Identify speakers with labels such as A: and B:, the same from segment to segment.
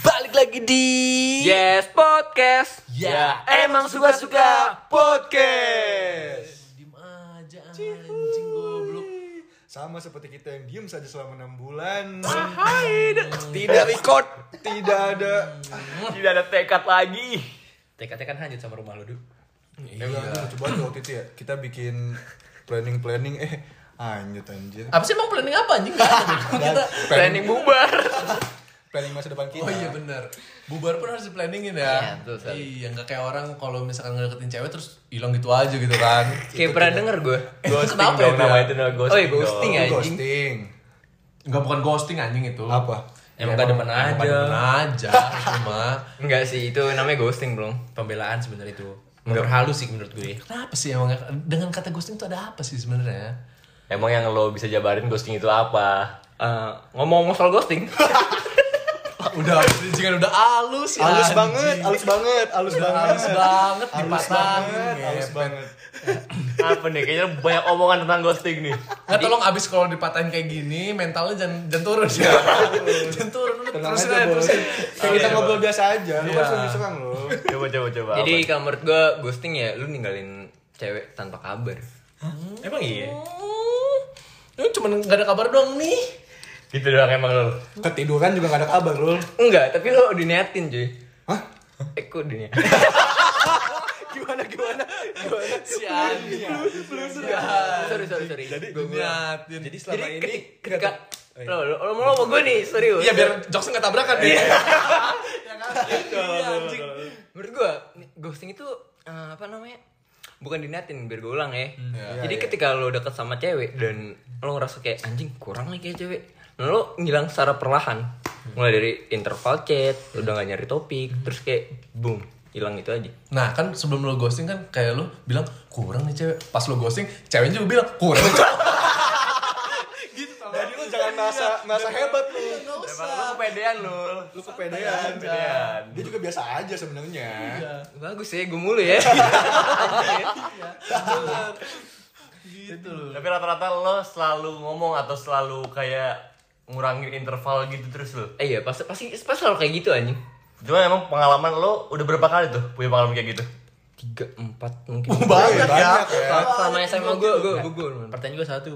A: Balik lagi di
B: Yes Podcast.
A: Ya, emang suka-suka podcast.
C: Diem aja anjing goblok.
D: Sama seperti kita yang diem saja selama 6 bulan.
A: Tidak record.
D: Tidak ada.
B: Tidak ada tekad lagi.
A: TKT kan hanyut sama rumah lo, Du.
D: Eh, enggak, lucu banget waktu itu ya. Kita bikin planning-planning eh hanyut anjir.
C: Apa sih emang planning apa anjing? Gak ada. Kita
B: Planning bubar.
D: Planning masa depan kita.
C: Oh iya benar. Bubar pun harus di planningin
A: Iya,
C: ya.
A: betul sekali.
C: Iya, nggak kayak orang kalau misalkan ngedeketin cewek terus hilang gitu aja gitu kan.
B: Kayak pernah denger gue.
C: Ghosting
B: Kenapa
C: dong
B: itu
C: nama
B: ya?
C: itu,
B: nama
A: Oh iya, ghosting ya, anjing.
D: Ghosting.
C: Enggak bukan ghosting anjing itu.
D: Apa?
A: Emang gak demen
C: Emang
A: aja.
C: demen aja cuma
B: Enggak sih, itu namanya ghosting belum.
A: Pembelaan sebenarnya itu. Memperhalus sih menurut gue.
C: kenapa sih emang dengan kata ghosting itu ada apa sih sebenarnya?
E: Emang yang lo bisa jabarin ghosting itu apa?
B: Eh, ngomong-ngomong soal ghosting.
C: Udah bridgingan udah halus ya.
D: Halus banget, halus banget, halus
C: Udah
D: banget.
C: halus banget
D: banget, halus banget.
E: apa nih? Kayaknya banyak omongan tentang ghosting nih.
C: Nggak tolong abis kalau dipatahin kayak gini mentalnya jangan jangan turun ya. jangan turun udah
D: Tenang
C: terusin
D: aja,
C: terusin.
D: Kayak kita ngobrol biasa aja, lu
C: Iya.
D: kan sudah diserang lo.
E: Coba coba coba.
B: Jadi kalau menurut gue ghosting ya lu ninggalin cewek tanpa kabar.
A: Emang iya?
C: Lu cuma nggak ada kabar doang nih.
E: Gitu doang emang lo.
D: Ketiduran juga gak ada kabar lo.
B: Enggak, tapi lu diniatin cuy.
D: Hah?
B: Eh kok diniatin?
D: Gimana gimana? Gimana?
C: Si anjing.
B: sorry, sorry, sorry. Jadi gue
C: Niatin.
A: Jadi selama
B: Jadi
A: ini
B: ketik- ketika lo lo lo mau gue nih serius.
C: Iya biar jokesnya nggak tabrakan nih.
B: Iya, anjing. Menurut gua nih, ghosting itu eh, apa namanya? Bukan diniatin biar gue ulang ya. Jadi ketika lo deket sama cewek dan lo ngerasa kayak anjing kurang nih kayak cewek. Nah, lo ngilang secara perlahan. Mulai dari interval chat, lo udah gak nyari topik, terus kayak boom, hilang itu aja.
C: Nah kan sebelum lo ghosting kan kayak lo bilang kurang nih cewek. Pas lo ghosting ceweknya juga bilang kurang nih cewek.
D: Jadi lu jangan merasa merasa hebat lu.
E: Emang lo kepedean lo.
D: Lu kepedean.
E: Kepedean.
D: Dia juga biasa aja sebenarnya.
B: Bagus ya, gue mulu ya.
C: Gitu loh.
E: Tapi rata-rata lo selalu ngomong atau selalu kayak ngurangin interval gitu terus lo.
B: eh iya, pasti pasti pasti selalu kayak gitu anjing.
E: Cuma emang pengalaman lo udah berapa kali tuh punya pengalaman kayak gitu?
B: Tiga, empat mungkin.
C: Banyak ya.
D: Banyak ya.
B: Selama- Selama SMA gue, gue
A: Nah,
B: gugur. man.
A: pertanyaan gue satu.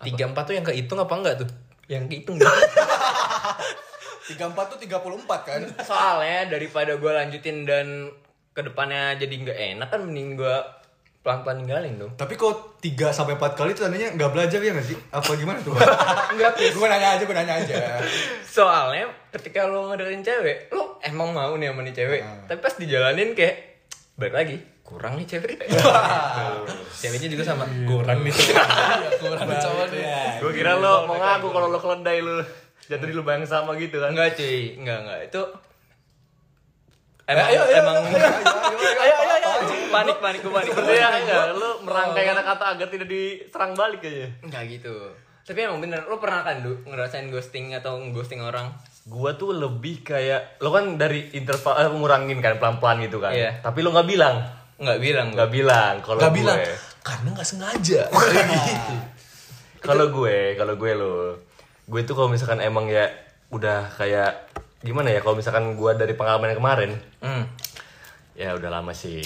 A: Tiga empat tuh yang kehitung apa enggak tuh?
B: Yang kehitung gitu.
D: 34 tuh 34 kan?
B: Soalnya daripada gue lanjutin dan ke depannya jadi nggak enak kan mending gue pelan-pelan ninggalin dong.
D: Tapi kok 3 sampai 4 kali tuh tandanya nggak belajar ya nggak sih? Apa gimana tuh?
B: Enggak,
D: gue nanya aja, gue nanya aja.
B: Soalnya ketika lo ngedeketin cewek, lo emang mau nih sama nih cewek. Tapi pas dijalanin kayak balik lagi kurang nih cewek.
A: Ceweknya juga sama. Kurang nih.
C: Iya, kurang nih cowok nih.
E: Gue kira lo mau ngaku kalau lo keledai lo jatuh di lubang yang sama gitu kan.
B: enggak cuy, enggak enggak itu emang
C: ayo, ayo,
B: emang
C: Ayo ayo ayo.
B: panik panik gue panik
E: Seperti ya enggak lo merangkai kata-kata agar tidak diserang balik aja.
B: enggak gitu. Tapi emang bener, lo pernah kan Du ngerasain ghosting atau ghosting orang?
E: Gua tuh lebih kayak lo kan dari interval eh, ngurangin kan pelan-pelan gitu kan.
B: Iya.
E: Tapi lo nggak bilang,
B: Enggak bilang
E: nggak bilang kalau
C: Gak
E: gue.
C: bilang karena nggak sengaja. gitu.
E: Kalau gue, kalau gue lo, gue tuh kalau misalkan emang ya udah kayak gimana ya kalau misalkan gue dari pengalaman yang kemarin,
B: Hmm.
E: ya udah lama sih.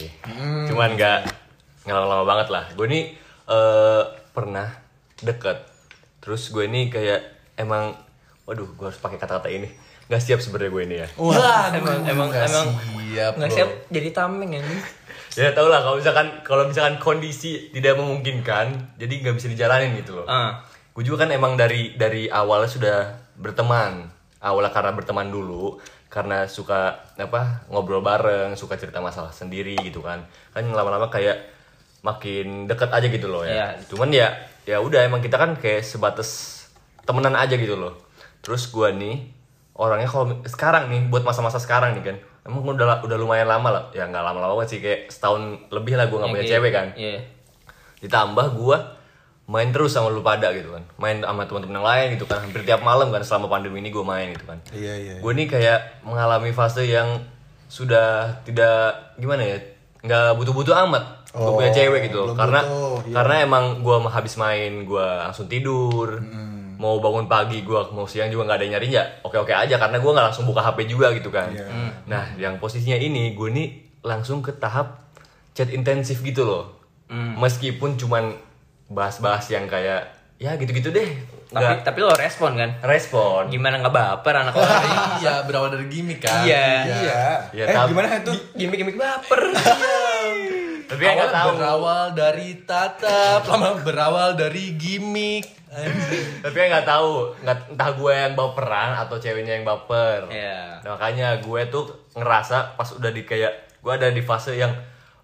E: Cuman nggak nggak lama-lama banget lah. Gue nih eh, pernah deket, terus gue ini kayak emang, waduh, gue harus pakai kata-kata ini. Nggak siap sebenarnya gue ini ya.
C: Wah,
B: Emang emang
C: nggak
B: emang
C: siap.
B: nggak siap jadi tameng ya
E: Ya tau lah kalau misalkan kalau misalkan kondisi tidak memungkinkan, jadi nggak bisa dijalanin gitu loh.
B: Ah.
E: Gue juga kan emang dari dari awalnya sudah berteman. Awalnya karena berteman dulu, karena suka apa ngobrol bareng, suka cerita masalah sendiri gitu kan. Kan lama-lama kayak makin deket aja gitu loh ya.
B: Iya.
E: Cuman ya ya udah emang kita kan kayak sebatas temenan aja gitu loh. Terus gua nih orangnya kalau sekarang nih buat masa-masa sekarang nih kan emang udah udah lumayan lama lah ya nggak lama-lama sih kayak setahun lebih lah gua nggak punya
B: Iya,
E: cewek kan
B: Iya.
E: ditambah gua main terus sama lu pada gitu kan. Main sama teman-teman yang lain gitu kan. Hampir tiap malam kan selama pandemi ini gua main gitu kan.
D: Iya, iya.
E: gue nih kayak mengalami fase yang sudah tidak gimana ya nggak butuh-butuh amat. Gue punya
D: Oh,
E: cewek gitu
D: belum
E: karena
D: butuh, iya.
E: karena emang gue habis main gue langsung tidur. Mau bangun pagi gue mau siang juga nggak ada yang nyariin ya oke oke aja. Karena gue nggak langsung buka hp juga gitu kan.
D: Iya.
E: nah yang posisinya ini gue nih langsung ke tahap chat intensif gitu loh. Meskipun cuman bahas-bahas yang kayak ya gitu-gitu deh
B: Tapi
E: nggak
B: tapi lo respon kan?
E: respon
B: Gimana nggak baper anak orang?
C: Iya, berawal dari gimmick kan.
B: Iya.
D: Iya.
E: Ya,
D: eh
E: tapi-
D: gimana itu?
B: Gimik-gimik baper.
E: tapi ya nggak tahu
C: berawal dari tatap, lama berawal dari gimmick.
E: tapi ya nggak tahu nggak entah gue yang baperan atau ceweknya yang baper
B: Iya.
E: Nah, makanya gue tuh ngerasa pas udah di kayak gue ada di fase yang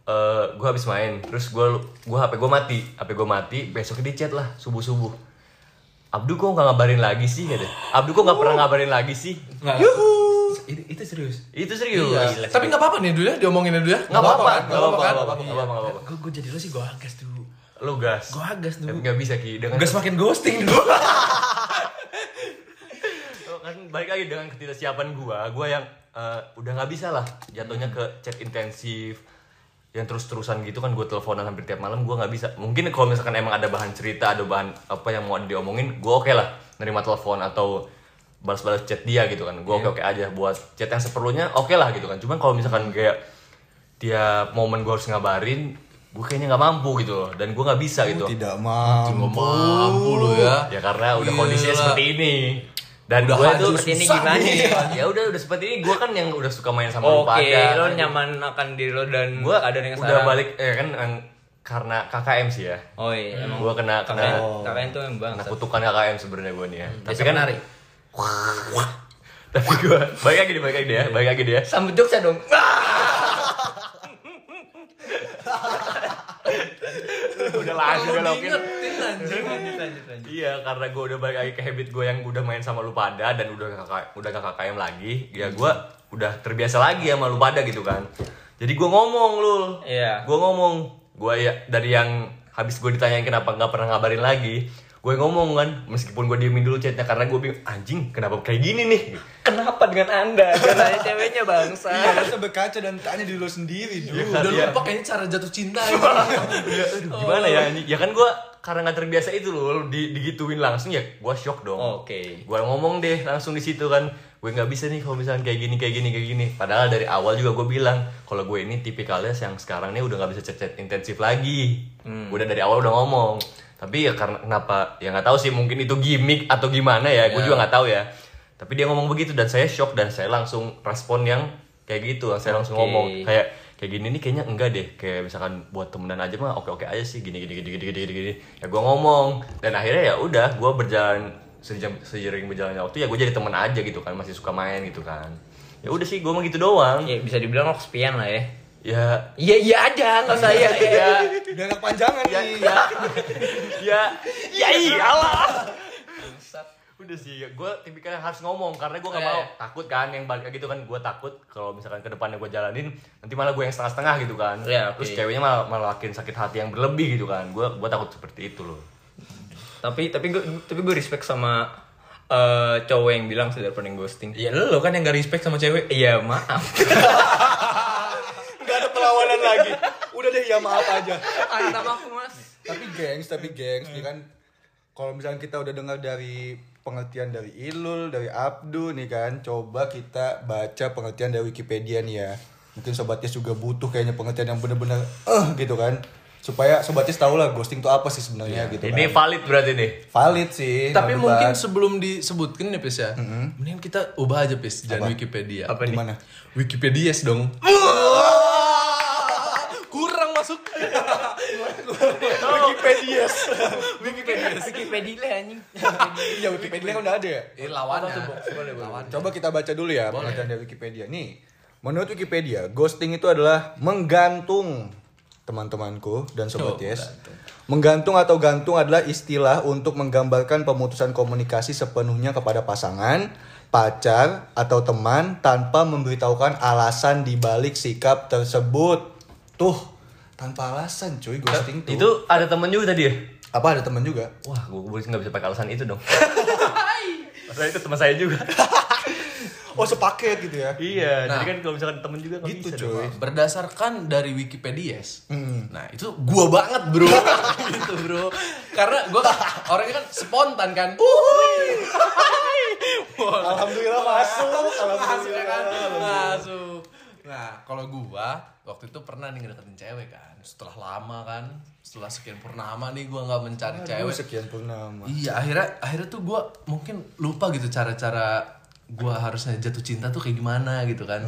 E: eh gue habis main terus gue gue hp gue mati hp gue mati besoknya di chat lah subuh subuh Abdu kok nggak ngabarin lagi sih gitu Abdu kok nggak pernah ngabarin lagi sih
A: Nggak. Itu, itu serius.
E: itu serius
C: Iya. Tapi nggak apa-apa nih dulu ya, diomongin dulu ya.
E: nggak apa-apa
C: kan?
E: nggak apa-apa nggak apa-apa nggak apa-apa apa-apa
A: Gue gue jadi lo sih gue agas tuh.
E: lu gas
A: Gue agas tuh.
E: tapi nggak bisa ki dengan
A: Gas makin ghosting dulu.
E: kan balik lagi dengan ketidaksiapan gua gua yang eh, udah nggak bisa lah jatuhnya ke chat intensif yang terus-terusan gitu kan gue teleponan hampir tiap malam gua nggak bisa. Mungkin kalau misalkan emang ada bahan cerita ada bahan apa yang mau diomongin gua oke lah nerima telepon atau balas-balas chat dia gitu kan. Gua oke oke aja buat chat yang seperlunya oke lah gitu kan. Cuman kalau misalkan kayak tiap momen gua harus ngabarin gue kayaknya nggak mampu gitu loh. Dan gua nggak bisa gitu
D: Tidak mampu.
C: Nggak mampu lo ya.
E: ya karena udah
C: Gila.
E: kondisinya seperti ini dan
C: Udah
E: gue tuh
B: ini gimana
C: nih.
B: ya?
E: ya udah udah seperti ini gue kan yang udah suka main sama lu
B: Oke,
E: pada
B: lo nyaman akan diri lo dan
E: gue
B: keadaan yang
E: udah balik eh kan em, karena KKM sih ya
B: Oh iya, emang.
E: gue kena kena
B: kakak itu yang bang.
E: kutukan KKM sebenarnya gue nih ya tapi
A: Besok
E: kan
A: nari.
E: tapi gue baik lagi deh baik lagi deh ya baik lagi deh ya
B: Sambut jokes ya dong.
E: udah
B: lanjut, lanjut, lanjut.
E: Iya, karena gue udah balik lagi ke habit gue yang udah main sama lu pada dan udah kakak udah gak KKM lagi, ya gue udah terbiasa lagi sama lu pada gitu kan. Jadi gue ngomong lu,
B: Iya.
E: gue ngomong, gue ya dari yang habis gue ditanyain kenapa nggak pernah ngabarin lagi, gue ngomong kan, meskipun gue diemin dulu chatnya karena gue bingung anjing kenapa kayak gini nih.
B: Kenapa dengan anda? Karena ceweknya bangsa.
D: Iya, harusnya berkaca dan tanya diri lo sendiri dulu.
C: Udah
E: Iya.
C: lupa kayaknya cara jatuh cinta emang.
E: Gimana ya? anjing? Ya kan gue karena nggak terbiasa itu loh, di, digituin langsung ya, gue shock dong.
B: Oke.
E: gue ngomong deh langsung di situ kan gue nggak bisa nih kalau misalnya kayak gini kayak gini kayak gini padahal dari awal juga gue bilang kalau gue ini tipikalnya yang sekarang nih udah nggak bisa chat chat intensif lagi
B: Hmm.
E: udah dari awal udah ngomong tapi ya karena kenapa ya nggak tahu sih mungkin itu gimmick atau gimana ya gue
C: Ya.
E: juga nggak tahu ya tapi dia ngomong begitu dan saya shock dan saya langsung respon yang kayak gitu saya langsung ngomong kayak kayak gini nih kayaknya enggak deh kayak misalkan buat temenan aja mah oke oke aja sih gini gini gini gini gini gini, gini. ya gue ngomong dan akhirnya ya udah gue berjalan sejam seiring berjalannya waktu ya gue jadi temen aja gitu kan masih suka main gitu kan ya udah sih gue mah gitu doang
B: Ya bisa dibilang lo kesepian lah ya.
E: Ya
B: Iya iya aja, nggak usah iya iya.
D: Biar nggak panjangan nih.
E: ya ya ya iyalah udah sih gue tipikalnya harus ngomong karena gue nggak
B: Eh.
E: mau takut kan yang balik lagi gitu kan gue takut kalau misalkan ke depannya gue jalanin nanti malah gue yang setengah-setengah gitu kan
B: Ya, oke.
E: terus ceweknya malah malah makin sakit hati yang berlebih gitu kan gue gue takut seperti itu loh
B: Tapi tapi gue tapi gue respect sama eh, cowok yang bilang sudah pernah ghosting.
A: Ya lo kan yang gak respect sama cewek.
B: Iya maaf.
D: Lagi. Udah deh ya maaf aja.
B: Minta maaf mas.
D: tapi gengs, tapi gengs, nih kan kalau misalnya kita udah dengar dari pengertian dari Ilul, dari Abdu nih kan, coba kita baca pengertian dari Wikipedia nih ya. Mungkin sobatnya juga butuh kayaknya pengertian yang bener-bener eh gitu kan. Supaya sobatnya tahu lah ghosting itu apa sih sebenarnya gitu
E: ini
D: kan.
E: valid berarti nih
D: Valid sih.
C: Tapi mungkin
D: debat.
C: sebelum disebutkan ya Pis ya, mending kita ubah aja Pis, jangan Wikipedia.
B: Apa
D: di
B: nih?
D: mana?
C: Wikipedia dong. Kurang masuk.
D: Wikipedia.
B: Wikipedia. Wikipedia lah anjing.
D: Iya, Wikipedia kan udah ada ya.
C: Ini lawannya.
D: Coba kita baca dulu ya pengertian dari Wikipedia. Nih, menurut Wikipedia, ghosting itu adalah menggantung teman-temanku dan sobat yes. Menggantung atau gantung adalah istilah untuk menggambarkan pemutusan komunikasi sepenuhnya kepada pasangan, pacar, atau teman tanpa memberitahukan alasan di balik sikap tersebut. Tuh, tanpa alasan cuy ghosting tuh.
E: itu ada temen juga tadi ya?
D: Apa ada teman juga?
E: wah gue nggak bisa pakai alasan itu dong. Masalah itu teman saya juga.
D: Oh sepaket gitu ya?
E: Iya,
C: Nah.
E: jadi kan kalau misalkan temen juga
D: gitu
E: bisa
D: coy
E: dong.
C: berdasarkan dari Wikipedia
D: Hmm.
C: nah itu gua banget bro. Gitu bro. Karena gua kan orangnya kan spontan kan.
D: Alhamdulillah masuk
C: masuk ya
D: alhamdulillah.
C: Kan masuk nah kalau gua waktu itu pernah nih ngedeketin cewek kan. Setelah lama kan setelah sekian purnama nih gua nggak mencari
D: Aduh,
C: cewek.
D: sekian purnama.
C: Iya akhirnya akhirnya tuh gua mungkin lupa gitu cara-cara gua harusnya jatuh cinta tuh kayak gimana gitu kan.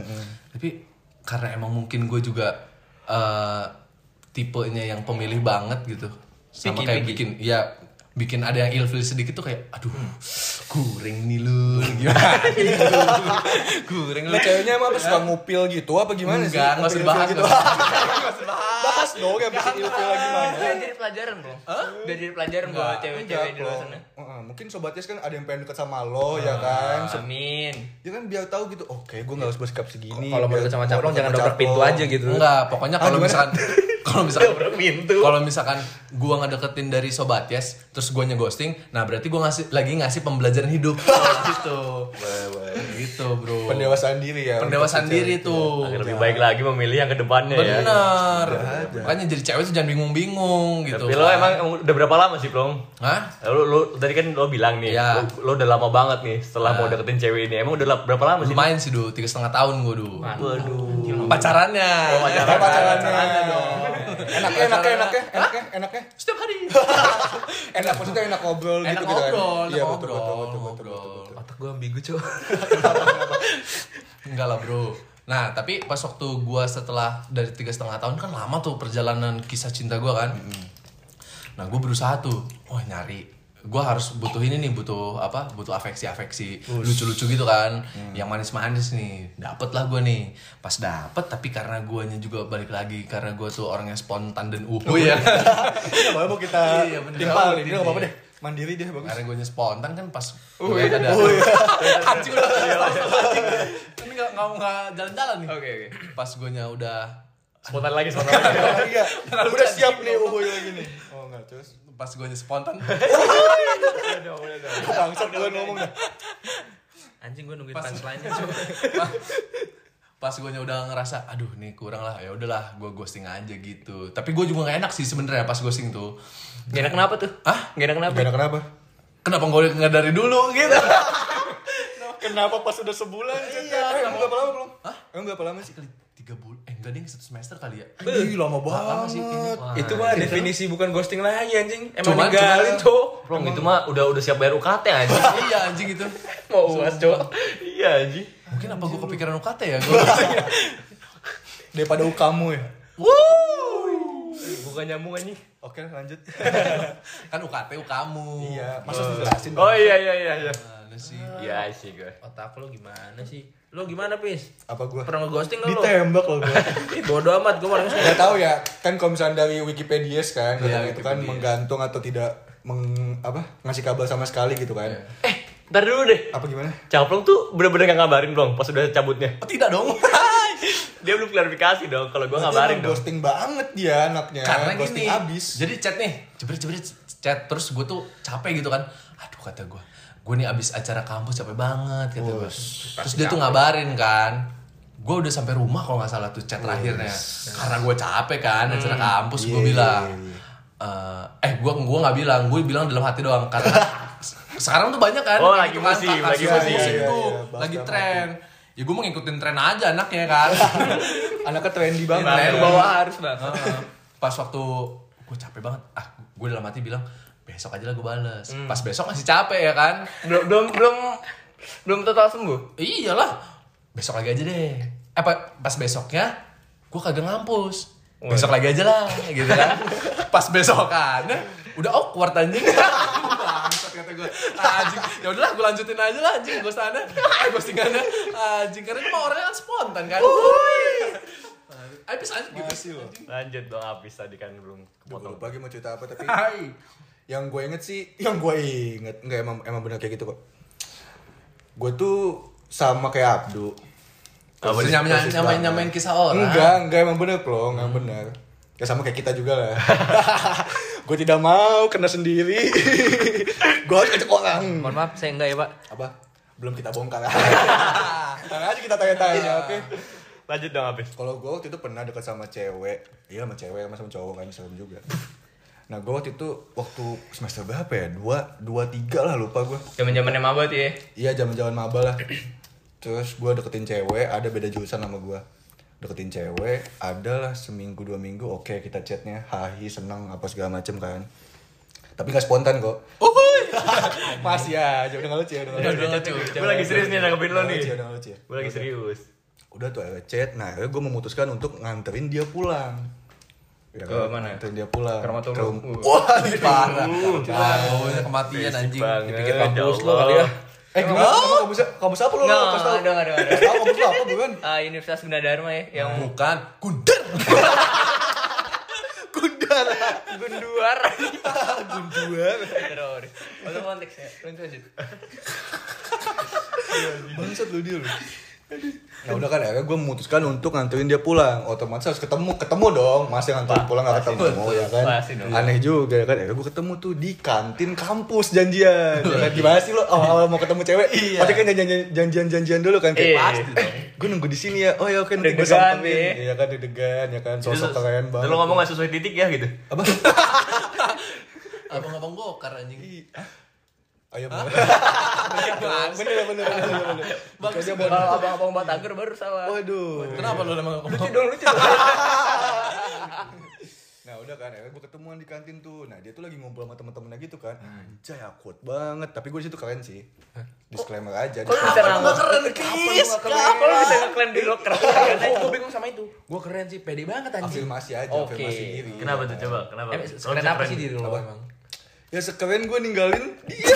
C: Tapi karena emang mungkin gue juga eh, tipenya yang pemilih banget gitu. Sama kayak bikin. ya bikin ada yang ilfil sedikit tuh kayak aduh kuring nih lu gimana gitu. kuring lu
D: ceweknya emang apa suka ngupil gitu apa gimana sih?
C: enggak nggak usah
D: Ngupil
C: dibahas
D: gitu.
C: nggak
D: Bahas dong yang bikin ilfil lagi mana.
B: Biar jadi pelajaran bro Biar jadi pelajaran buat cewek-cewek di luar sana
D: mungkin sobatnya kan ada yang pengen deket sama lo ya kan. Se-
B: Amin
D: Ya kan biar tahu gitu. Oke, gue gak harus bersikap segini.
A: Kalau mau deket sama caplong jangan dobrak pintu aja gitu.
C: enggak pokoknya kalau
D: gimana?
C: misalkan kalau misalkan
E: pintu.
C: kalau misalkan gua ngedeketin dari sobat yes terus gua ghosting nah berarti gua ngasih lagi ngasih pembelajaran hidup gitu gitu bro
D: Pendewasaan diri ya.
C: pendewasaan diri
D: itu
C: tuh
E: Agar lebih baik lagi memilih yang ke depannya ya.
C: bener makanya jadi cewek tuh jangan bingung-bingung gitu
E: Tapi lo emang udah berapa lama sih, Plong?
C: Hah?
E: Lo, lo tadi kan lo bilang nih,
C: Iya.
E: lo, lo udah lama banget nih setelah mau deketin cewek ini. Emang udah berapa lama sih?
C: lumayan sih du tiga setengah tahun gua du
E: Waduh.
C: pacarannya
E: Oh, pacaran.
D: ya. pacarannya.
C: pacarannya dong
D: Enaknya, enaknya, enaknya, enaknya, enaknya.
C: setiap hari
D: Enak maksudnya enak ngobrol
C: enak
D: gitu gitu kan.
C: ngobrol
D: Iya,
C: enak
D: betul,
C: ngobrol
D: betul, betul, betul.
A: Otak gue ambigu cow.
C: Enggak lah bro. Nah tapi pas waktu gua setelah dari tiga setengah tahun kan lama tuh perjalanan kisah cinta gua kan. Nah gue berusaha tuh, oh nyari. Gue harus butuh ini nih, butuh apa? Butuh afeksi-afeksi lucu-lucu gitu kan, yang manis-manis nih. Dapet lah gue nih. Pas dapet, tapi karena guanya juga balik lagi karena gue tuh orangnya spontan dan uhu ya.
D: Iya, boleh mau kita
C: Iya, bener.
D: timpal
C: Ini.
D: dia gak apa-apa deh. Mandiri deh, bagus.
C: karena guanya spontan kan pas ngeliat ada anjing udah anjing. Ini nggak nggak nggak jalan-jalan nih.
B: Oke oke
C: Pas guanya udah
E: Spontan lagi, spontan lagi.
D: Iya, udah siap nih uhuy lagi nih. Oh enggak, terus.
C: pas gue spontan
D: Bangsat gue ngomong dah.
A: Anjing gue nungguin
C: Pas-
A: punchline-nya
C: pas gue udah ngerasa aduh nih kurang lah ya udahlah gue ghosting aja gitu tapi gue juga gak enak sih sebenarnya pas ghosting tuh
B: Gak enak kenapa tuh?
C: Hah?
B: Gak enak kenapa?
D: Gak kenapa?
C: kenapa gue nggak dari dulu gitu
D: Kenapa pas udah sebulan? Iya, emang berapa lama belum? Hah? Emang berapa lama sih?
C: kali tiga bulan deh satu semester kali ya
D: Ih, lama
C: lama sih
A: Itu mah definisi bukan ghosting lagi anjing. Emang
C: Cuman-
A: ninggalin
C: cuman-
A: cow.
E: Plong itu mah udah udah siap bayar UKT aja.
C: iya anjing itu
A: Mau uas cow.
E: iya anjing.
C: mungkin apa gue kepikiran UKT ya gue
D: Daripada ukamu ya.
E: Bukan nyambung anjing.
D: Oke, lanjut.
C: kan UKT kamu
D: Iya, masa dijelasin
E: Oh iya iya iya iya.
C: Mana sih
E: Iya sih gue.
A: Otak lo gimana sih? Lo gimana pis?
D: Apa gua?
A: Pernah nge-ghosting lo?
D: Ditembak loh gua.
A: Ih bodo amat gue orangnya
D: Gak tahu ya, kan kalau misalnya dari Wikipedia kan, katanya itu kan menggantung atau tidak meng, apa ngasih kabar sama sekali gitu kan.
E: Eh, ntar dulu deh.
D: Apa gimana?
E: Caplong tuh bener-bener gak ngabarin Plong pas udah cabutnya.
C: oh, tidak dong
E: Dia belum klarifikasi dong kalau gue ngabarin dong.
D: ghosting banget dia anaknya.
C: karena
D: ghosting
C: gini
D: abis.
C: jadi chat nih jebret jebret chat terus gue tuh capek gitu kan aduh kata gue gue nih abis acara kampus capek banget kata gue terus dia tuh ngabarin kan gue udah sampai rumah kalau nggak salah tuh chat terakhirnya karena gue capek kan acara kampus gue
D: Iya,
C: bilang
D: iya, iya.
C: eh eh gue gue nggak bilang gue bilang dalam hati doang karena sekarang tuh banyak kan
E: Oh,
C: yang
E: lagi
C: gitu kan,
E: musim, lagi
C: musim
E: musim.
D: Iya,
C: tuh
D: iya, bahas
C: lagi tren ya gue mau ngikutin tren aja anaknya kan
D: Anaknya trendy banget.
C: Tren.
B: Ke bawah harus bang
C: Heeh. pas waktu gue capek banget ah gue dalam hati bilang besok aja lah gue bales. Pas besok masih capek ya kan?
B: Belum belum belum belum total sembuh?
C: Iyalah. Besok lagi aja deh. Eh pa- pas besoknya gue kagak ngampus. Besok lagi aja lah gitu kan? Pas besokannya udah awkward anjing. Bangsat kata gue anjing. Ya udahlah gue lanjutin aja lah anjing gue sana. Eh ghostingannya anjing karena emang orangnya kan spontan kan? Bisa lanjut gitu.
D: Masih loh.
E: Lanjut dong habis tadi kan belum
D: Gue
E: kepotong.
D: lupa mau cerita apa tapi
C: Hai.
D: Yang gue inget sih, yang gue inget nggak emang emang benar kayak gitu kok. Gue tuh sama kayak Abdu. Persis-
C: nyamain nyamain nyamain kisah orang?
D: Enggak, enggak emang bener loh, enggak bener. Ya sama kayak kita juga lah. gue tidak mau kena sendiri. gue harus ajak orang.
B: mohon maaf saya enggak ya pak
D: Apa? belum kita bongkar. Ntar aja kita tanya-tanya, oke?
E: Lanjut dong habis.
D: Kalau gue waktu itu pernah deket sama cewek, iya sama cewek sama sama cowok kan serem juga. Nah gue waktu itu waktu semester berapa ya? Dua, dua tiga lah lupa gue.
B: Zaman-zamannya maba tuh ya.
D: Iya zaman-zaman maba lah. Terus gue deketin cewek, ada beda jurusan sama gue. Deketin cewek, ada lah seminggu dua minggu, oke kita chatnya, hahi seneng apa segala macem kan. Tapi gak spontan kok. Masih ya, udah gak lucu ya, udah gak lucu.
E: Gue lagi serius nih nanggepin lo
D: Udah
E: nih.
D: udah lucu ya.
E: Gue lagi serius.
D: Udah tuh chat, nah gue memutuskan untuk nganterin dia pulang. Ya,
B: Ke mana?
D: Nganterin dia pulang.
B: Ke
D: rum- Wah, parah.
C: Jauh kematian anjing.
E: Dipikir
B: kampus lo kali ya.
D: Eh gimana? Kamu kampus kampus apa lo?
B: Nggak,
D: Kasih tahu.
B: ada, ada, ada.
D: Kasih tahu kampus lo apa bukan?
B: Ah, Universitas Gunadarma ya, yang
C: Bukan, kunder.
D: Gundar.
B: Gunduar.
D: Gunduar.
B: Teroris. Untuk konteks ya. Lanjut lanjut.
D: Bangsat lu dia lu. Nah udah kan akhirnya gue memutuskan untuk nganterin dia pulang. Otomatis harus ketemu, ketemu dong. Masih nganterin pulang gak ketemu ya kan. Aneh juga ya kan? Akhirnya gue ketemu tuh di kantin kampus janjian. Ya kan? Gimana sih lo? Awal mau ketemu cewek?
C: Iya.
D: Pasti kan janjian- janjian-janjian dulu kan? Kayak
B: Iya.
D: pasti dong. Gue nunggu di sini ya. Oh ya oke nanti gue
B: Deg-degan,
D: samperin.
B: ya.
D: Iya kan? Deg-degan ya kan? Sosok keren banget.
E: Lu ngomong gak sesuai titik ya gitu.
D: Apa?
C: Abang-abang gokar anjing.
D: Ayo bener Bener bener bener bener
C: Bagus
D: Makanya
B: Kalau abang-abang Batagor baru salah.
D: Waduh
C: Kenapa lu emang
B: Lucu dong, lucu.
D: Nah udah kan, akhirnya gue ketemuan di kantin tuh. Nah dia tuh lagi ngumpul sama temen-temennya gitu kan. Anjay awkward banget. Tapi gue situ keren sih. Disclaimer aja.
B: Kok lu bisa nambah?
C: keren
D: Kis?
B: Kok lu bisa ngeklaim di loker?
A: gue bingung sama itu. Gue keren sih, pede banget anjing.
D: Afirmasi aja, afirmasi diri.
E: Kenapa tuh coba? Kenapa?
A: Keren apa sih diri lo emang?
D: Ya sekeren gue ninggalin dia.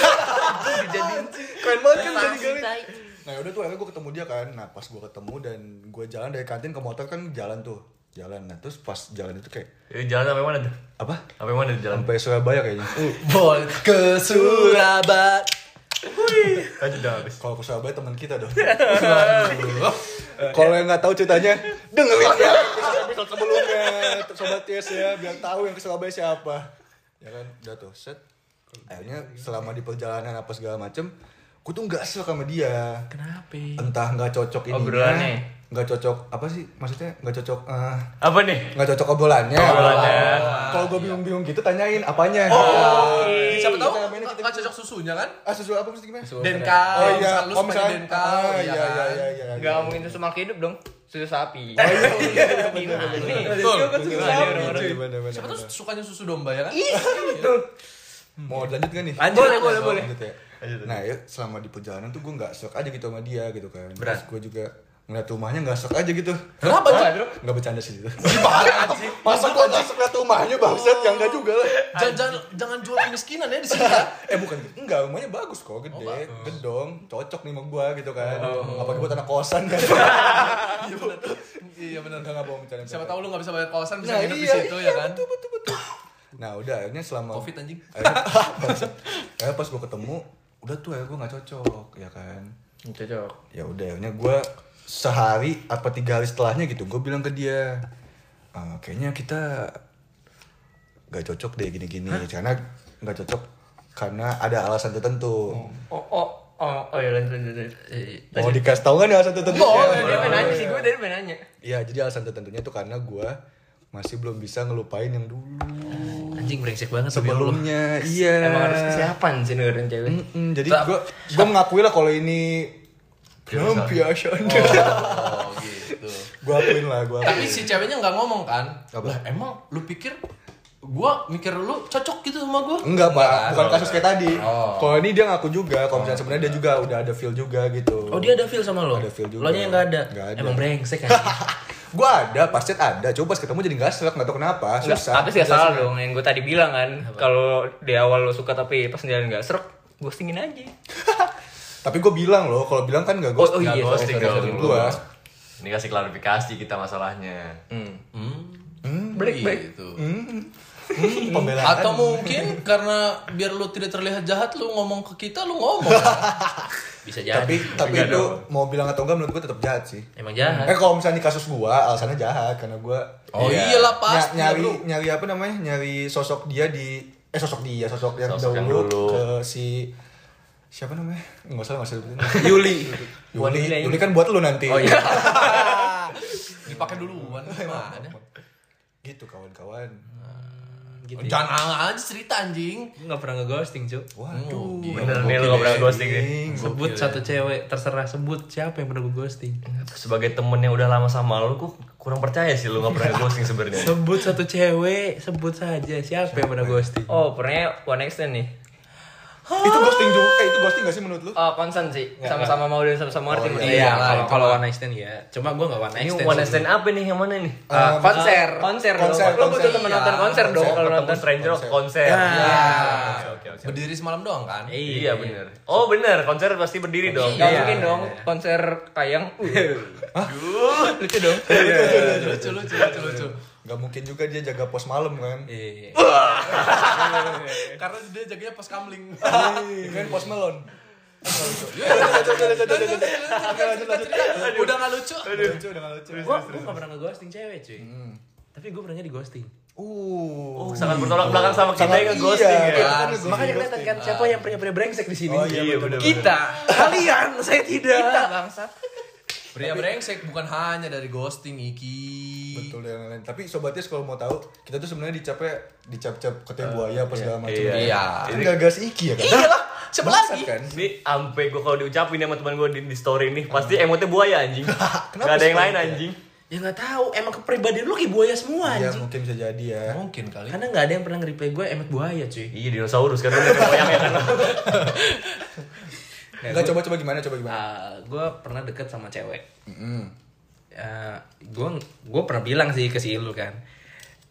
B: Dijadiin
D: keren banget kan ninggalin.
B: tai.
D: Nah udah tuh akhirnya gue ketemu dia kan. Nah pas gue ketemu dan gue jalan dari kantin ke motor kan jalan tuh. Jalan. Nah terus pas jalan itu kayak
E: Eh, Jalan sampai mana tuh?
D: apa?
E: Sampai mana tuh jalan?
D: Sampai Surabaya kayaknya.
C: Bol ke Surabaya.
E: Lanjut dong habis.
D: Kalau ke Surabaya teman kita dong. Kalau yang nggak tahu ceritanya, dengerin ya episode sebelumnya, sobat Yes ya, biar tahu yang ke Surabaya siapa. Ya kan, udah tuh set. Akhirnya selama di perjalanan apa segala macem, gue tuh nggak suka sama dia.
A: Kenapa?
D: Entah nggak cocok ini.
B: Obrolannya.
D: Nggak cocok apa sih? Maksudnya nggak cocok. eh,
E: Apa nih?
D: nggak cocok obrolannya.
E: Obrolannya.
D: Kalau gue bingung-bingung gitu, tanyain apanya.
C: Oh, siapa tahu
D: kita-
C: nggak cocok susunya kan?
D: Ah, susu apa mesti gimana?
C: Denka.
D: Oh iya,
C: lu
D: oh
C: sebagai
D: misalnya,
C: Denka.
D: ah,
C: iya
D: iya,
C: kan?
D: iya, iya, iya.
B: Enggak ngomongin susu makhluk hidup dong. Susu sapi.
D: Oh iya, iya, iya,
B: Gimana.
C: Betul.
B: Kan susu
C: Betul.
B: sapi.
C: Betul. Siapa tuh sukanya susu domba ya kan?
D: Mau lanjut gak nih?
B: Lanjut, boleh, boleh, boleh.
D: Lanjut ya. Nah ya selama di perjalanan tuh gue gak shock aja gitu sama dia gitu kan Terus gue juga ngeliat rumahnya gak shock aja gitu
C: Kenapa,
D: Hah?
C: Bro?
D: Gak bercanda sih itu Masa gue gak shock liat rumahnya bangsat? Ya enggak juga lah
C: Jangan, jangan, jangan jual kemiskinan ya di sini. ya.
D: Eh bukan, enggak rumahnya bagus kok, gede, gedong, cocok nih sama gue gitu kan Apalagi buat anak kosan kan
C: Iya benar. Iya
D: enggak bohong bercanda
C: Siapa tahu lu nggak bisa bayar kosan bisa
D: Nah
C: nginep di
D: iya,
C: situ
D: iya,
C: ya kan?
D: betul, betul, betul Nah udah akhirnya selama
C: Covid anjing.
D: akhirnya, pas gue ketemu udah tuh ya gue nggak cocok ya kan
B: Cocok.
D: ya udah akhirnya gue sehari apa tiga hari setelahnya gitu gue bilang ke dia "Ah, kayaknya kita nggak cocok deh gini-gini karena nggak cocok karena ada alasan tertentu
B: Oh, oh, oh, oh ya lanjut, lanjut, lanjut.
D: mau dikasih tahu nggak nih alasan tertentu
B: Oh, dia pengen nanya sih, gue dari pengen nanya.
D: Iya, jadi alasan tertentunya tuh karena gue masih belum bisa ngelupain yang dulu
A: Anjing brengsek banget
D: sebelumnya. Iya.
B: Emang harus kesiapan sih dengerin cewek.
D: Mm-mm, jadi gue gue mengakui lah kalau ini biasa.
C: Oh gitu.
D: gue akuin lah, gue
C: Tapi si ceweknya nggak ngomong kan?
D: Apa?
C: Lah emang lu pikir gua mikir lu cocok gitu sama gua?
D: Enggak, Pak. Bukan kasus kayak tadi.
C: Oh.
D: Kalau ini dia ngaku juga, kalau misalnya sebenarnya dia juga udah ada feel juga gitu.
A: Oh dia ada feel sama lo?
D: Ada feel juga.
A: Lo nya yang gak ada?
D: Nggak ada.
A: Emang brengsek kan?
D: Gua ada, pas chat ada. Coba pas ketemu jadi nggak serak, nggak tahu kenapa. Susah.
B: tapi sih salah dong yang gue tadi bilang kan. Kalau di awal lo suka tapi pas jalan nggak serak, ghostingin aja.
D: Tapi gue bilang loh, kalau bilang kan nggak
B: Oh,
D: ghosting.
B: oh iya,
D: Nggak
E: ghosting
D: gua.
E: Ini kasih klarifikasi kita masalahnya.
C: Hmm.
B: Break, break.
C: Gitu.
D: Pembelaan.
C: Atau mungkin karena biar lu tidak terlihat jahat lu ngomong ke kita lu ngomong.
A: Bisa jadi.
D: tapi tapi
E: Enggak
D: itu
E: dong.
D: mau bilang atau enggak menurut gue tetap jahat sih.
A: Emang jahat.
D: Eh kalau misalnya di kasus gua alasannya jahat karena gua
C: Oh
D: Iya.
C: iyalah pasti
D: Ny- nyari
C: bro.
D: nyari apa namanya? Nyari sosok dia di eh sosok dia, sosok yang
E: Sosok yang
D: dahulu
E: dulu.
D: ke si siapa namanya? Enggak usah, enggak usah sebutin.
A: Yuli.
D: Yuli, Yuli kan buat lu nanti. Oh
A: iya.
C: Dipakai duluan gimana?
D: gitu kawan-kawan.
A: Gitu ya.
C: Jangan aja cerita anjing.
A: Nggak pernah ngeghosting, Cuk.
D: Waduh.
E: Bener nih lu gak pernah ghosting nih.
A: Sebut satu cewek, terserah sebut siapa yang pernah gue ghosting.
E: Sebagai temen yang udah lama sama lu, kok kurang percaya sih lu gak pernah ghosting sebenarnya.
A: Sebut satu cewek, sebut saja siapa yang pernah ghosting.
B: Oh, pernah one extend nih.
D: Itu ghosting juga. Eh, itu ghosting gak sih menurut lu?
B: Oh, concern sih. Sama-sama mau dan sama-sama ngerti. menurut
A: Iya,
B: gue.
A: kalau kalau one night stand ya. Cuma gue nggak one night
E: Ini
A: stand.
E: one night stand apa nih? Yang mana nih?
A: Ah, konser.
B: konser,
D: Konser, konser.
B: butuh temen nonton konser dong kalau nonton.
E: stranger konser.
A: Ya.
E: Oke, oke, oke.
C: Berdiri semalam doang kan?
E: Iya bener. Oh bener, konser pasti berdiri dong.
B: Gak
A: Iya.
B: mungkin dong konser kayang. Uh. Lucu dong.
C: Lucu lucu lucu lucu.
D: Gak mungkin juga dia jaga pos malam kan?
A: Iya.
C: Karena dia jaganya pas kamling.
D: kan pos melon.
C: Udah nggak lucu.
D: Udah gak lucu.
A: Gue nggak pernah ngeghosting cewek cuy. Tapi gue pernah di ghosting.
D: Uh.
E: Oh, sangat bertolak belakang sama kita yang ghosting
D: iya,
E: ya.
D: kita nge-ghosting,
A: Makanya kelihatan kan siapa yang pria-pria brengsek di sini.
D: Oh iya, betul.
A: Kita, kalian, saya tidak.
B: Kita bangsat.
C: Pria brengsek bukan hanya dari ghosting Iki.
D: Betul dan lain-lain. Tapi sobatnya kalau mau tahu, kita tuh sebenarnya dicapnya dicap-cap katanya buaya apa segala macam.
E: Iya.
C: Iya.
D: Kan gak gas iki ya kan?
C: Iyalah, siapa
D: Bangsat
C: lagi?
D: kan?
E: Ini ampe gue kalau diucapin sama teman gue di, di story ini pasti emotnya buaya anjing. Gak ada yang lain anjing.
A: Ya nggak tahu, emang kepribadian lu kayak buaya semua
D: Iya
A: anjing.
D: mungkin bisa jadi ya.
C: Mungkin kali.
A: Karena nggak ada yang pernah nge-reply gue emet buaya cuy.
E: Iya dinosaurus kan bener goyangnya kan.
D: Enggak coba-coba gimana? Coba gimana?
A: gue pernah deket sama cewek.
D: Mm.
A: gue gue pernah bilang sih ke si Ilul kan,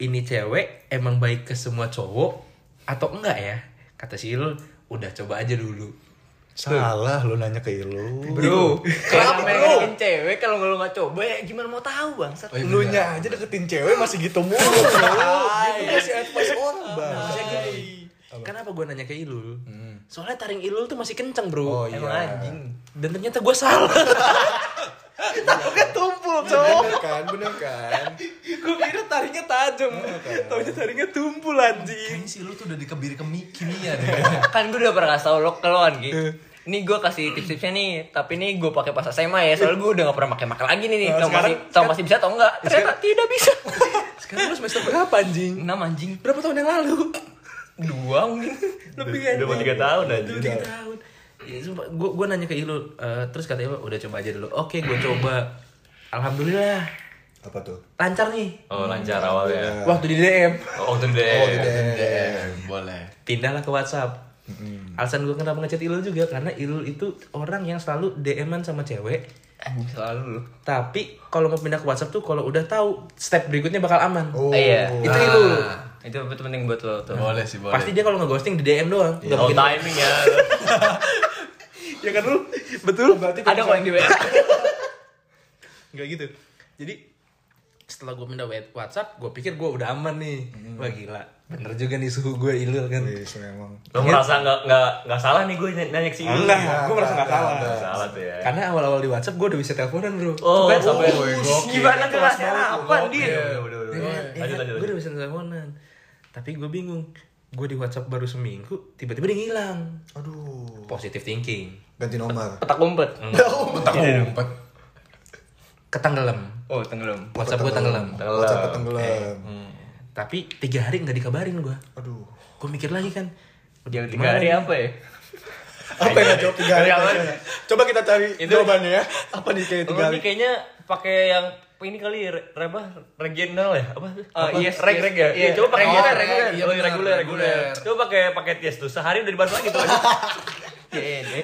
A: ini cewek emang baik ke semua cowok atau enggak ya? Kata si Ilul, udah coba aja dulu.
D: Salah lu nanya ke Ilu.
B: Bro,
D: Kenapa,
B: kalau
D: bro?
B: deketin cewek kalau lu nggak coba ya gimana mau tahu bangsat.
D: Lu nya aja deketin cewek masih gitu mulu. bro. Gitu masih advice orang, Bang.
A: Maksudnya gini, Kenapa gue nanya ke Ilul? Soalnya taring Ilul tuh masih kencang bro.
D: Oh, iya.
B: Emang anjing.
A: Dan ternyata gue salah. Taruhnya tumpul cowok.
D: Bener kan? Bener kan?
A: gue kira taringnya tajam. Taunya taringnya tumpul anjing.
C: Kayaknya si lu tuh udah dikebiri kemi kimia deh.
B: kan gue udah pernah kasih tau lo ke lo kan Gi. Ini gue kasih tips-tipsnya nih, tapi ini gue pakai pas SMA ya, soalnya gue udah gak pernah pakai-pakai lagi nih nih.
D: Nah,
B: Tau masih,
D: sekarang-
B: tau masih bisa atau enggak? Ternyata tidak bisa.
A: Sekarang lu semester berapa anjing?
B: 6 anjing.
A: Berapa tahun yang lalu?
B: Dua mungkin.
A: Lebih
E: Udah mau tiga tahun.
A: Udah tiga tahun. Ya, sumpah, gue gue nanya ke Ilul, eh, terus kata Ilul, udah coba aja dulu. Oke, gue coba. Alhamdulillah,
D: Apa tuh?
A: lancar nih.
E: Oh lancar awalnya.
A: Waktu di DM,
E: Oh waktu di
D: Oh,
E: DM.
D: tidak.
C: Eh, boleh.
A: pindahlah ke WhatsApp. Alasan gue kenapa ngechat Ilul juga karena Ilul itu orang yang selalu DM-an sama cewek.
B: Anjing selalu lu.
A: Tapi kalau mau pindah ke WhatsApp tuh kalau udah tahu step berikutnya bakal aman.
D: Oh.
B: Iya.
A: Itu Ilul.
B: Itu itu penting buat lo tuh.
C: Boleh sih, boleh.
A: Pasti dia kalau nge-ghosting di DM doang. Nggak
E: Oh
A: mungkin.
E: timing ya.
A: Ya kan lu? Betul.
D: Berarti
B: Ada kok yang di WA.
A: Nggak gitu. Jadi setelah gue pindah WhatsApp, gue pikir gue udah aman nih. Wah gila, bener juga nih suhu gue ilul kan.
D: Wih, memang.
E: Lo merasa nggak nggak nggak salah nih gue nanya ke si Ilul?
A: Enggak, gue merasa gak salah.
E: Nggak salah tuh ya.
A: Karena awal-awal di WhatsApp gue udah bisa teleponan bro.
E: Oh,
A: Kan
E: sampai
B: Gimana kelas harapan dia?
E: Udah, udah, udah.
A: Ya kan? Ya
E: Lanjut
A: kan?
E: lanjut.
A: Gue udah bisa teleponan. Tapi gue bingung. Gue di WhatsApp baru seminggu, tiba-tiba dia ngilang.
D: Aduh.
A: Positive thinking.
D: Ganti nomor.
B: Petak umpet.
C: Bentar ngumpet.
A: Ketenggelam.
B: Oh, tenggelam.
A: WhatsApp gue tenggelam.
D: WhatsApp tenggelam.
A: Tapi tiga hari nggak dikabarin gue.
D: Aduh.
A: Gue mikir lagi kan.
B: Yang tiga hari apa ya?
D: Apa yang nggak jawab tiga hari? Coba kita cari
E: Itu-
D: jawabannya ya. Apa nih kayak tiga hari?
E: kayaknya pakai yang ini kali re, re- apa regional ya apa
B: Ah,
E: Apa?
B: yes,
E: reg
B: yes.
E: reg ya
B: Iya,
E: Iya, coba pakai oh,
B: reguler.
E: iya, oh, reguler reguler
C: reguler.
E: coba pakai pakai yes tuh sehari udah dibalas lagi tuh
B: Iya, iya.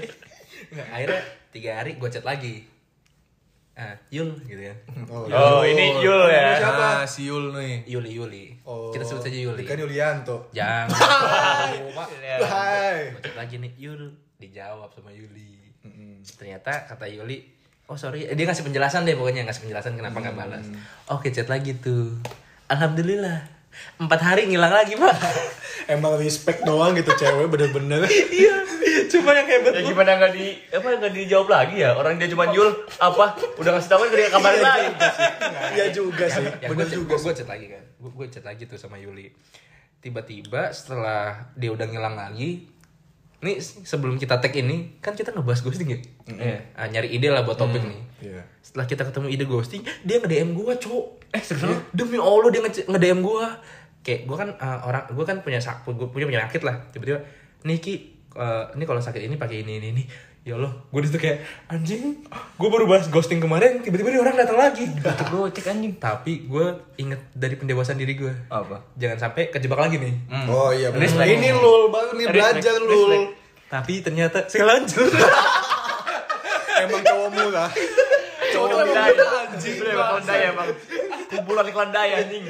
A: Nggak, akhirnya tiga hari gue chat lagi. Ah, Yul gitu kan.
D: Oh,
E: oh ini Yul ya
C: Nah, si Yul nih.
A: Yuli Yuli.
D: Oh.
A: Kita sebut saja Yuli.
D: Kan Yulianto.
A: Jangan.
D: Hai.
A: Chat lagi nih Yul dijawab sama Yuli. Ternyata kata Yuli, oh sorry, dia ngasih penjelasan deh pokoknya ngasih penjelasan kenapa nggak balas. Oke chat lagi tuh. Alhamdulillah. Empat hari ngilang lagi pak.
D: Emang respect doang gitu cewek bener-bener.
A: iya. Cuma yang hebat
E: ya gimana nggak di apa nggak dijawab lagi ya orang dia cuma Yul apa udah ngasih tahu kan dia kabarin lagi
D: Iya juga sih.
A: ya,
D: Bener
A: gue
D: juga
A: gue chat lagi kan gue gue chat lagi tuh sama Yuli tiba-tiba setelah dia udah ngilang lagi Nih sebelum kita tag ini kan kita ngebahas ghosting ya.
E: Iya.
A: Ah, nyari ide lah buat topik nih.
D: Iya.
A: Setelah kita ketemu ide ghosting, dia nge-DM gua, Cuk. Eh, serius Demi Allah dia nge- nge-DM gua. Kayak gua kan ah, orang gua kan punya sak gua punya penyakit lah. Tiba-tiba, "Nih Ki, eh, ini kalau sakit ini pakai ini ini ini." Ya Allah, gue di situ kayak anjing, gue baru bahas ghosting kemarin, tiba-tiba dia orang datang lagi.
B: Gue cek anjing.
A: Tapi gue inget dari pendewasaan diri gue.
B: Apa?
A: Jangan sampai kejebak lagi nih.
D: Oh iya bener.
A: Respect.
D: Ini lul baru nih belajar lul.
A: Tapi ternyata saya lanjut.
D: Emang cowokmu lah.
E: Cowok kelandai. Anjing. Emang kelandai emang. Kumpulan kelandai anjing.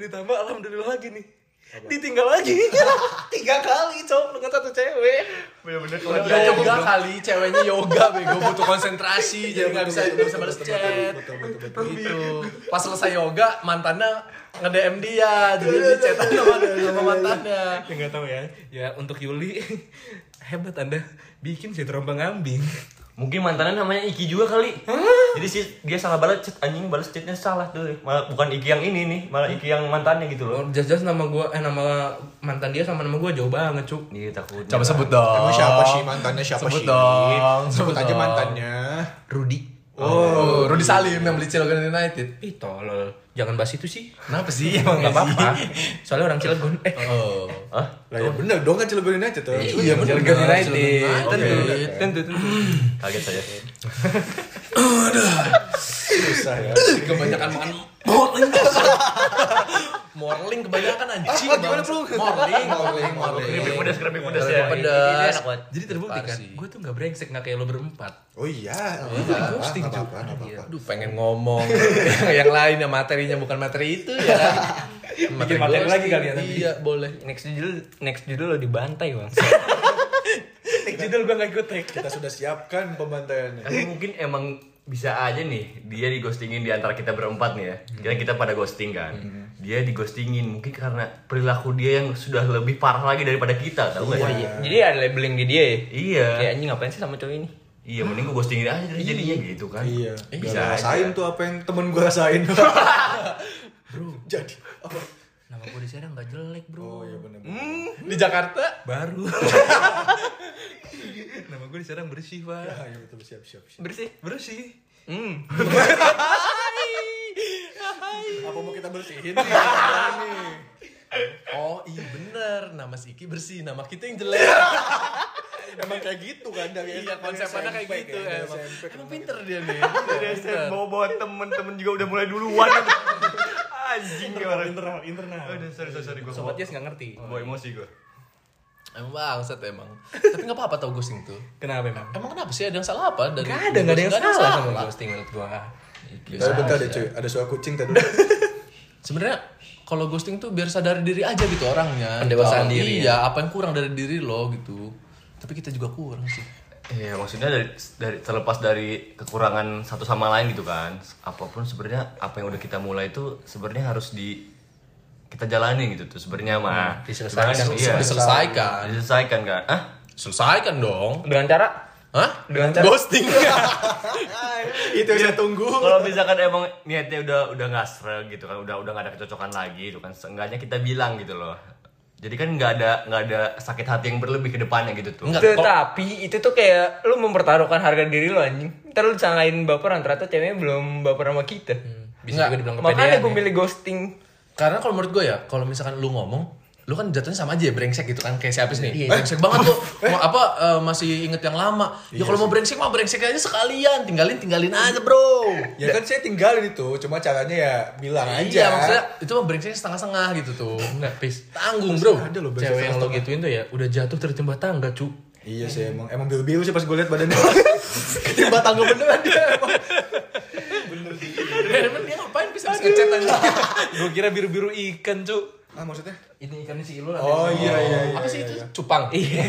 A: Ditambah alhamdulillah lagi nih. Ditinggal lagi. Tiga kali cowok dengan satu cewek.
E: Bener-bener
C: Yoga
E: kelandai.
C: kali, ceweknya yoga bego butuh konsentrasi, jadi nggak bisa nggak bisa balas chat. Gitu. Pas selesai yoga, mantannya nge-DM dia, jadi dia chatan sama, sama mantannya.
A: Ya nggak tahu ya. Ya untuk Yuli hebat anda bikin si terombang ambing.
E: Mungkin mantannya namanya Iki juga kali. Jadi sih dia salah balas chat anjing balas chatnya salah tuh. Malah bukan Iki yang ini nih, malah Iki yang mantannya gitu loh.
A: Jas-jas nama gua eh nama mantan dia sama nama gua jauh banget cuk.
E: Iya takut.
C: Coba sebut dong.
D: Emang siapa sih mantannya siapa
C: Sebut
D: sih?
C: dong,
D: Sebut
C: sebut
D: aja mantannya.
A: Rudi.
C: Oh, Rudy Salim yang beli Cilegon United.
A: Ih tolol. Jangan bahas itu sih.
C: Kenapa sih emang
A: Nggak apa-apa. Soalnya orang Cilegon. Eh,
C: Oh.
E: Hah?
D: Lah ya bener dong kan Cilegon United tuh.
C: Iya bener
A: Cilegon United. Tentu.
B: Tentu tentu.
E: Kaget saya.
D: Susah ya.
C: Kebanyakan makan morling. Morling kebanyakan anjing.
D: Ah, gimana. Bro?
C: Morling, morling, morling.
E: Keripik pedas, keripik pedas ya.
C: Pedas.
A: Jadi terbukti kan, gue tuh gak brengsek gak kayak lo berempat.
D: Oh iya.
A: Iya, ghosting,
D: Nggak nggak apa-apa.
C: Aduh pengen ngomong yang lain ya materinya bukan materi itu ya.
A: Bikin materi lagi kali ya nanti.
C: Iya boleh.
B: Next judul next judul lo dibantai bang.
A: Tek judul gue gak ikut.
D: Kita sudah siapkan pembantaiannya.
E: Mungkin emang bisa aja nih dia dighostingin di antara kita berempat nih ya. Kita kita pada ghosting kan. Dia dighostingin mungkin karena perilaku dia yang sudah lebih parah lagi daripada kita, tahu gak sih?
B: Jadi ada labeling di dia ya.
E: Iya.
B: Kayak anjing ngapain sih sama cowok ini?
E: Iya, mending gue ghostingin aja dari jadinya gitu kan.
D: Iya.
E: Bisa
D: rasain tuh apa yang temen gue rasain. Bro. Jadi apa?
A: Nama gue di Serang gak jelek bro.
D: Oh iya bener.
C: Di Jakarta
A: Baru. Nama gue di Serang bersih pak.
D: Ah, iya betul siap siap. siap.
B: Bersih.
A: Bersih.
B: Hmm.
D: Apa mau kita bersihin?
C: Oh iya bener Nama si Iki bersih Nama kita yang jelek
D: Emang kayak gitu kan dari
C: Iya konsepnya kayak gitu
D: dari
C: emang. Emang pinter dia nih
E: bawa-bawa temen-temen juga udah mulai duluan. Anjing
A: Internal, internal, internal.
E: Aduh, sorry, sorry, sorry. Gue
A: Sobat Yes gak ngerti.
E: bawa emosi gue.
C: Emang bangsat emang Tapi gak apa-apa tau ghosting tuh
A: Kenapa emang?
C: Emang kenapa sih ada yang salah apa? Dari
A: Gak ada, gak ada yang
C: Nggak
A: salah sama ghosting menurut gue.
D: Tapi bentar deh cuy, ada suara kucing tadi.
C: Sebenarnya kalau ghosting tuh biar sadar diri aja gitu orangnya.
A: Pendewasaan diri,
C: Iya, apa yang kurang dari diri lo gitu. Tapi kita juga kurang sih.
E: Iya, maksudnya dari, dari terlepas dari kekurangan satu sama lain gitu kan. Apa pun sebenarnya apa yang udah kita mulai itu sebenarnya harus di kita jalani gitu tuh sebenarnya mah.
A: diselesaikan.
E: Sebenarnya, Iya.
C: Diselesaikan.
E: Diselesaikan kan? Ah?
C: Selesaikan dong.
B: Dengan cara
C: Hah?
B: Dengan cara-
C: ghosting.
D: Itu saya tunggu.
E: Kalau misalkan emang niatnya udah udah nggak sereg gitu kan, udah udah nggak ada kecocokan lagi gitu kan, seenggaknya kita bilang gitu loh. Jadi kan nggak ada nggak ada sakit hati yang berlebih ke depannya gitu tuh.
C: Enggak, kok-
B: Tetapi itu tuh kayak lu mempertaruhkan harga diri lu anjing. Ntar lu disangkain baperan ternyata ceweknya belum baper sama kita.
A: Bisa
C: Nggak.
A: juga dibilang
B: Makanya
A: kepedean.
B: gue
A: ya.
B: milih ghosting.
C: Karena kalau menurut gue ya, kalau misalkan lu ngomong, lu kan jatuhnya sama aja ya brengsek gitu kan kayak siapa
A: Iya,
C: nih brengsek banget tuh. mau apa eh, masih inget yang lama. Ya kalau mau brengsek mah brengsek aja sekalian tinggalin tinggalin aja bro.
D: Ya kan? saya tinggalin itu, cuma caranya ya bilang aja.
C: iya maksudnya itu mah brengseknya setengah-setengah gitu tuh.
A: Enggak, pis.
C: tanggung bro.
D: Ada loh
A: Cewek yang lo gituin tuh ya udah jatuh tertimpa tangga, cu.
D: Iya sih emang emang biru-biru sih pas gue liat badannya. Ketimpa tangga beneran dia emang.
C: Ya, emang dia ngapain bisa ngechat aja.
A: Gue kira biru-biru ikan, cu.
D: Ah maksudnya?
A: Ini ikannya si Ilul
D: Oh iya iya iya.
C: apa sih
D: iya,
C: itu
D: iya.
C: cupang
A: Iya.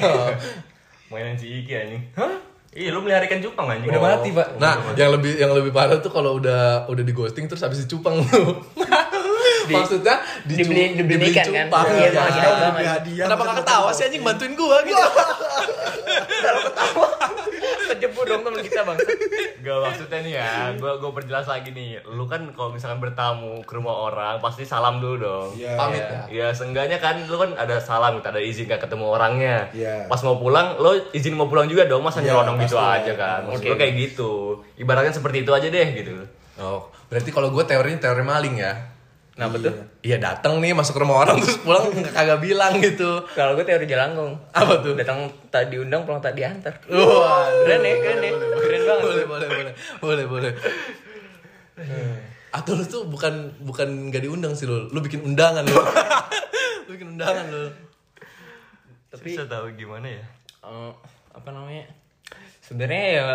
E: Mainan si Iki anjing. Hah? Iya, lu melihara ikan cupang anjing.
A: Udah
E: Oh.
A: mati, Pak.
C: nah yang lebih yang lebih parah tuh kalau udah udah di ghosting terus habis dicupang lu maksudnya
B: dibeli- dibeli ikan kan?
C: cupang,
B: Iya,
C: iya. kenapa gak ketawa sih anjing bantuin gua gitu
B: Kejebu dong teman kita bang.
E: Gak maksudnya nih ya, gue gue perjelas lagi nih. Lu kan kalau misalkan bertamu ke rumah orang pasti salam dulu dong.
D: Iya.
C: Pamit ya.
E: Ya seenggaknya kan lu kan ada salam gitu, ada izin gak ketemu orangnya.
D: Iya.
E: Pas mau pulang, lo izin mau pulang juga dong, masa
D: Iya,
E: nyelonong gitu
D: pasti.
E: aja kan. Maksud
B: Oke.
E: gue kayak gitu. Ibaratnya seperti itu aja deh gitu.
C: Oh, berarti kalau gue teorinya teori maling ya.
B: Kenapa tuh?
C: Iya datang nih masuk ke rumah orang terus pulang nggak kagak bilang gitu.
B: Kalau gue teori jalangkung.
C: Apa tuh?
B: Datang tak diundang, pulang tak diantar.
C: Wah,
B: Keren ya, keren ya. Keren banget.
C: boleh boleh boleh boleh boleh. Atau lu tuh bukan bukan nggak diundang sih lu, lu bikin undangan lu. lu bikin undangan lu.
B: Tapi-
E: bisa tahu gimana ya?
B: Eh, apa namanya? Sebenarnya ya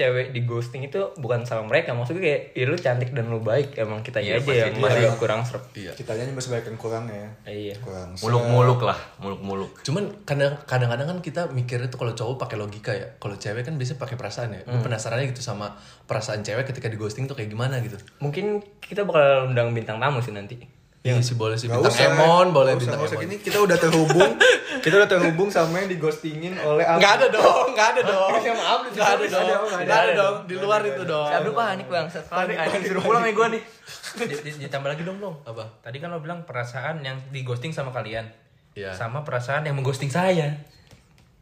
B: cewek di ghosting itu bukan salah mereka maksudnya kayak ya lu cantik dan lu baik emang kita
E: Iya,
B: aja yang masih kurang serap
C: Iya.
D: Kita aja masih banyak yang kurang ya.
B: Iya
D: Kurang. se-
E: Muluk-muluk lah, muluk-muluk.
C: Cuman kadang- kadang-kadang kan kita mikirnya tuh kalau cowok pakai logika ya. Kalau cewek kan biasanya pakai perasaan ya. Gue penasarannya gitu sama perasaan cewek ketika di ghosting tuh kayak gimana gitu.
B: mungkin kita bakal undang bintang tamu sih nanti
C: Iya sih boleh sih bintang
D: usah.
C: Emon, boleh
D: usah,
C: bintang
D: usah
C: Emon.
D: gini. Kita udah terhubung. kita udah terhubung sama yang dighostingin oleh Abdi.
C: Nggak ada dong, nggak ada dong.
D: Sama Abdi.
C: Nggak ada dong,
D: nggak
C: ada dong. Di luar itu dong.
B: si Abdul panik bang panik
E: Disuruh pulang ya gue nih.
A: Di- di- Ditambah lagi dong dong.
C: Apa?
A: Tadi kan lo bilang perasaan yang di ghosting sama kalian.
C: Iya.
A: Sama perasaan yang mengghosting saya.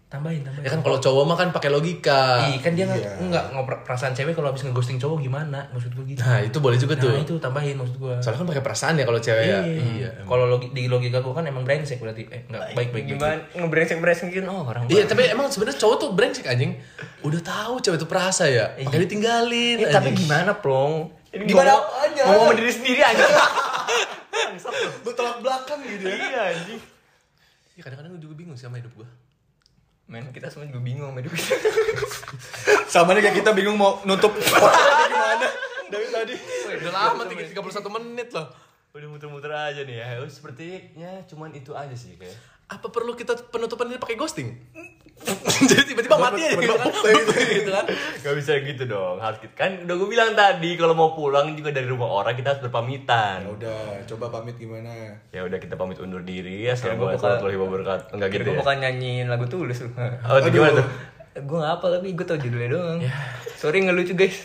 A: Tambahin, tambahin.
C: Ya kan kalau cowok mah kan pakai logika.
A: Ih, kan dia nggak
D: Iya.
A: nggak ngoper perasaan cewek kalau habis ngeghosting cowok gimana? Maksud gue gitu.
C: Nah, itu boleh juga tuh.
A: Nah, itu tambahin maksud gue.
C: Soalnya kan pakai perasaan ya kalau cewek ya. Iya. emang.
A: Kalau logi, di logika gue kan emang brengsek berarti eh enggak baik-baik gitu.
B: gimana ngebrengsek bresengin oh orang
C: Iya, tapi emang sebenarnya cowok tuh brengsek anjing. Udah tahu cewek itu perasa ya. Makanya ditinggalin.
B: Ya, tapi gimana plong Ini
C: Gimana apanya?
B: ngomong sama diri sendiri aja
C: Bertolak belakang gitu ya.
E: Iya anjing.
C: Iya, kadang-kadang gue juga bingung sih sama hidup gue.
B: Men kita semua juga bingung sama hidup kita
D: Sama nih kayak kita bingung mau nutup gimana dari tadi.
C: Udah lama 31 menit loh.
E: Udah muter-muter aja nih ya. Oh, Sepertinya cuman itu aja sih kayak.
C: Apa perlu kita penutupan ini pakai ghosting? Jadi tiba-tiba mati aja gitu kan. gitu kan.
E: Gak bisa gitu dong. Harus kita- kan udah gue bilang tadi kalau mau pulang juga dari rumah orang kita harus berpamitan.
D: Ya udah, coba pamit gimana?
E: Ya udah kita pamit undur diri.
B: gua
E: Assalamualaikum
B: bakal-
E: warahmatullahi wabarakatuh. Enggak gitu
B: gue
E: ya.
B: bakal nyanyiin lagu tulus lu
E: Oh, itu gimana tuh?
B: gue gak apa tapi gue tau judulnya doang sorry nggak lucu guys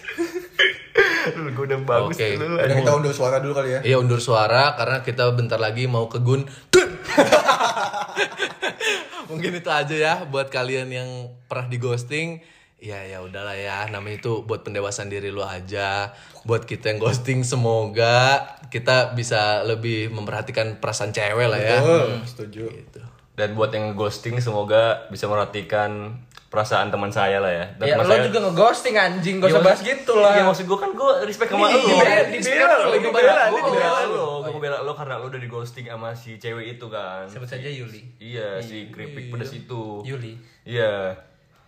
E: gue udah bagus
C: Oke.
E: dulu.
D: Udah kita undur suara dulu kali ya.
C: Iya undur suara karena kita bentar lagi mau ke Gun. Mungkin itu aja ya buat kalian yang pernah di ghosting. Ya ya udahlah ya, namanya itu buat pendewasaan diri lu aja. Buat kita yang ghosting semoga kita bisa lebih memperhatikan perasaan cewek lah ya.
D: Betul, setuju.
C: Gitu.
E: Dan buat yang ghosting semoga bisa merhatikan perasaan teman saya lah ya. Dan
A: Ya
E: teman
A: lo
E: saya-
A: juga ngeghosting anjing, gak
E: Ya,
A: usah bahas
E: maksud-
A: gitu lah.
E: Iya maksud gue kan gue respect sama
A: Nih,
E: lu.
A: dibela- dibela lo,
E: Gue
A: dibela,
E: gue
A: dibela lo.
E: lo. Gue ngebela lo karena lo udah di ghosting sama si cewek itu kan.
A: Sebut saja Yuli.
E: Iya, si keripik pedes itu.
A: Yuli.
E: Iya.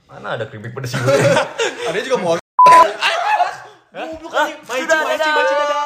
E: Mana ada keripik pedes itu?
D: Ada juga mau
E: Hah? Sudah, dadah.